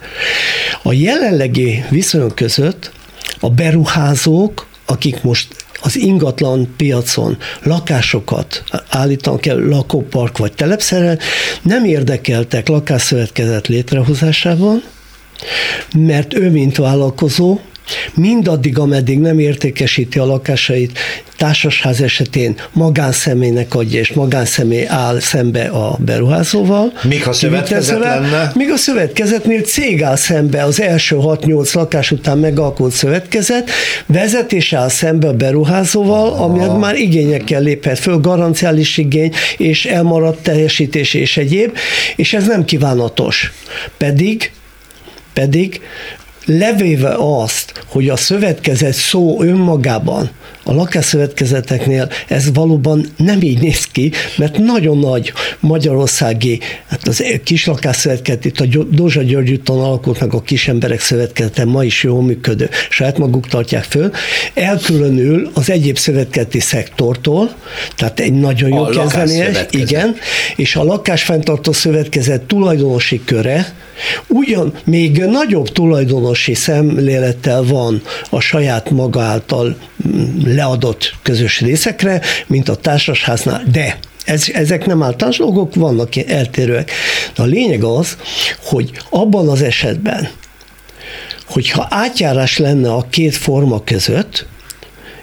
E: A jelenlegi viszonyok között a beruházók, akik most az ingatlan piacon lakásokat állítanak el lakópark vagy telepszerrel, nem érdekeltek lakásszövetkezet létrehozásában, mert ő, mint vállalkozó, mindaddig, ameddig nem értékesíti a lakásait, társasház esetén magánszemélynek adja, és magánszemély áll szembe a beruházóval.
B: Míg a szövetkezet lenne?
E: Míg a szövetkezetnél cég áll szembe az első 6-8 lakás után megalkult szövetkezet, vezetés áll szembe a beruházóval, ami már igényekkel léphet föl, garanciális igény, és elmaradt teljesítés és egyéb, és ez nem kívánatos. Pedig pedig levéve azt, hogy a szövetkezet szó önmagában a lakásszövetkezeteknél ez valóban nem így néz ki, mert nagyon nagy magyarországi, hát az kis lakásszövetkezet, itt a Dózsa György úton alakult meg a kis emberek szövetkezete, ma is jól működő, saját maguk tartják föl, elkülönül az egyéb szövetkezeti szektortól, tehát egy nagyon jó kezdeményes, igen, és a lakásfenntartó szövetkezet tulajdonosi köre, ugyan még nagyobb tulajdonosi szemlélettel van a saját maga által leadott közös részekre, mint a társasháznál, de ez, ezek nem általános dolgok, vannak eltérőek. De a lényeg az, hogy abban az esetben, hogyha átjárás lenne a két forma között,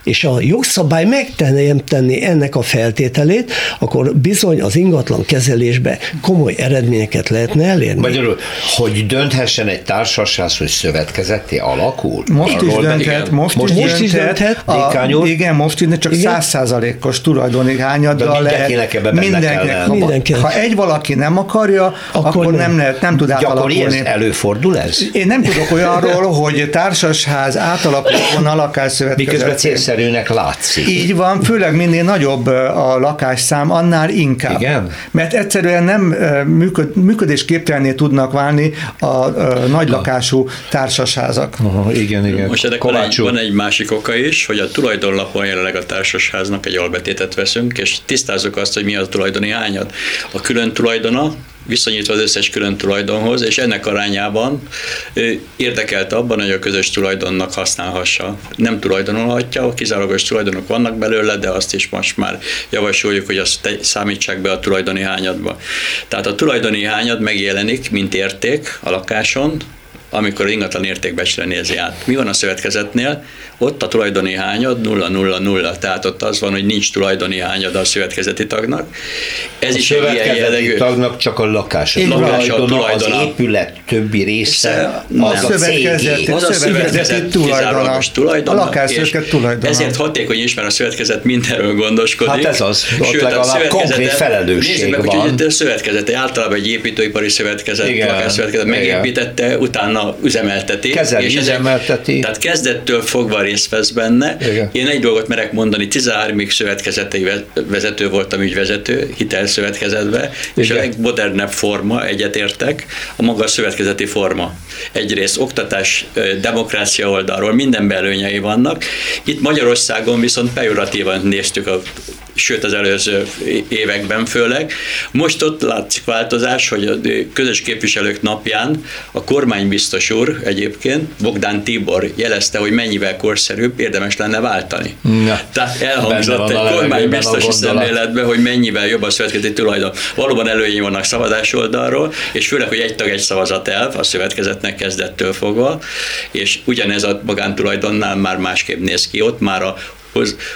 E: és a jogszabály megtenni ennek a feltételét, akkor bizony az ingatlan kezelésbe komoly eredményeket lehetne elérni.
B: Magyarul, hogy dönthessen egy társaság, hogy szövetkezeti alakul?
D: Most Arról is dönthet, most, most, most is dönthet. A, igen, most is, csak százszázalékos tulajdoni hányaddal lehet.
B: Ebbe mindenkinek,
D: mindenkinek. Ha egy valaki nem akarja, akkor, akkor nem, nem, nem tud átalakulni.
B: előfordul ez?
D: Én nem tudok olyanról, hogy társasház átalakuljon a lakásszövetkezet.
B: Miközben célszerűnek látszik.
D: Így van, főleg minél nagyobb a lakásszám, annál inkább.
B: Igen?
D: Mert egyszerűen nem működ, működésképtelenné tudnak válni a, a nagylakású társasházak.
B: Aha, igen, igen.
C: Most ennek van egy, van egy másik oka is, hogy a tulajdonlapon jelenleg a társasháznak egy albetétet veszünk, és tisztázzuk azt, hogy mi a tulajdoni hányad. A külön tulajdona, viszonyítva az összes külön tulajdonhoz, és ennek arányában érdekelt abban, hogy a közös tulajdonnak használhassa. Nem tulajdonolhatja, kizárólagos tulajdonok vannak belőle, de azt is most már javasoljuk, hogy azt számítsák be a tulajdoni hányadba. Tehát a tulajdoni hányad megjelenik, mint érték a lakáson, amikor ingatlan értékbecsre nézi át. Mi van a szövetkezetnél? Ott a tulajdoni hányad 0-0-0, tehát ott az van, hogy nincs tulajdoni hányad a szövetkezeti tagnak.
B: Ez a is egy ilyen jellegű. tagnak csak a lakás. A tulajdona, az épület többi része,
D: az a, a szövetkezeti, az a szövetkezeti tulajdona. tulajdona. A lakásszövetkezet tulajdona.
C: Ezért hatékony is, mert a szövetkezet mindenről gondoskodik.
B: Hát ez az, ott Sőt, legalább konkrét felelősség meg, van.
C: Hogy a szövetkezete, általában egy építőipari szövetkezet, lakásszövetkezet megépítette, utána üzemelteti.
B: Kezeli, és üzemelteti.
C: Tehát kezdettől fogva részt vesz benne. Igen. Én egy dolgot merek mondani, 13-ig szövetkezetei vezető voltam ügyvezető, hitelszövetkezetbe, és a legmodernebb forma, egyetértek, a maga a szövetkezeti forma. Egyrészt oktatás, demokrácia oldalról minden belőnyei vannak. Itt Magyarországon viszont pejoratívan néztük a sőt az előző években főleg. Most ott látszik változás, hogy a közös képviselők napján a kormánybiztos úr egyébként, Bogdán Tibor jelezte, hogy mennyivel korszerűbb, érdemes lenne váltani. Ja, Tehát elhangzott egy kormánybiztosi szemléletben, hogy mennyivel jobb a szövetkezeti tulajdon. Valóban előnyei vannak szavazás oldalról, és főleg, hogy egy tag egy szavazat elv a szövetkezetnek kezdettől fogva, és ugyanez a magántulajdonnál már másképp néz ki, ott már a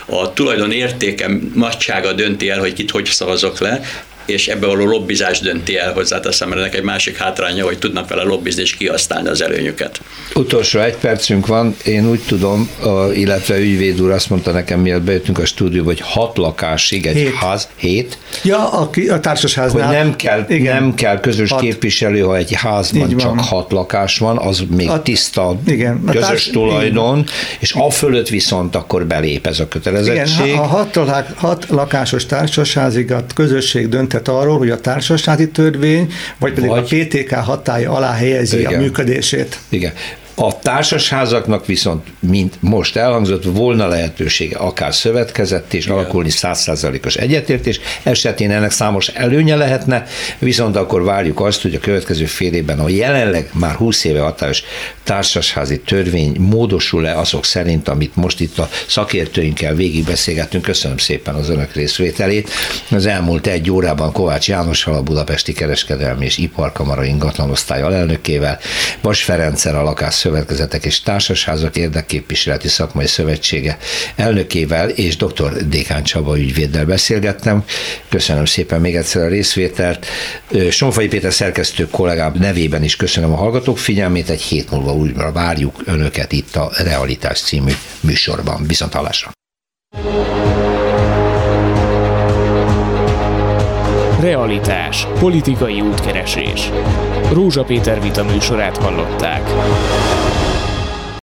C: a tulajdon értéke nagysága dönti el, hogy kit hogy szavazok le, és ebbe való lobbizás dönti el hozzáteszem, mert ennek egy másik hátránya, hogy tudnak vele lobbizni és kihasználni az előnyöket.
B: Utolsó egy percünk van, én úgy tudom, illetve ügyvéd úr azt mondta nekem, mielőtt bejöttünk a stúdióba, hogy hat lakásig egy hét. ház, hét.
D: Ja, a, a társasháznál.
B: Hogy nem kell, igen. nem kell közös hat. képviselő, ha egy házban csak hat lakás van, az még a, tiszta igen. A közös társ, tulajdon, igen. és a fölött viszont akkor belép ez a kötelezettség.
D: Igen, a hat, hat lakásos társasházig a közösség dönthet arról, hogy a társasházi törvény, vagy pedig vagy, a PTK hatája alá helyezi igen. a működését.
B: Igen. A társasházaknak viszont, mint most elhangzott, volna lehetősége akár szövetkezett és Igen. alakulni százszázalékos egyetértés, esetén ennek számos előnye lehetne, viszont akkor várjuk azt, hogy a következő fél évben a jelenleg már 20 éve hatályos társasházi törvény módosul-e azok szerint, amit most itt a szakértőinkkel végigbeszélgettünk. Köszönöm szépen az önök részvételét. Az elmúlt egy órában Kovács János a Budapesti Kereskedelmi és Iparkamara ingatlanosztály alelnökével, Vas Ferencer a lakás szövetkezetek és társasházak érdekképviseleti szakmai szövetsége elnökével és dr. Dékán Csaba ügyvéddel beszélgettem. Köszönöm szépen még egyszer a részvételt. Sonfai Péter szerkesztő kollégám nevében is köszönöm a hallgatók figyelmét. Egy hét múlva újra várjuk önöket itt a Realitás című műsorban. Viszont hallásra!
A: Realitás. Politikai útkeresés. Rózsa Péter vita műsorát hallották.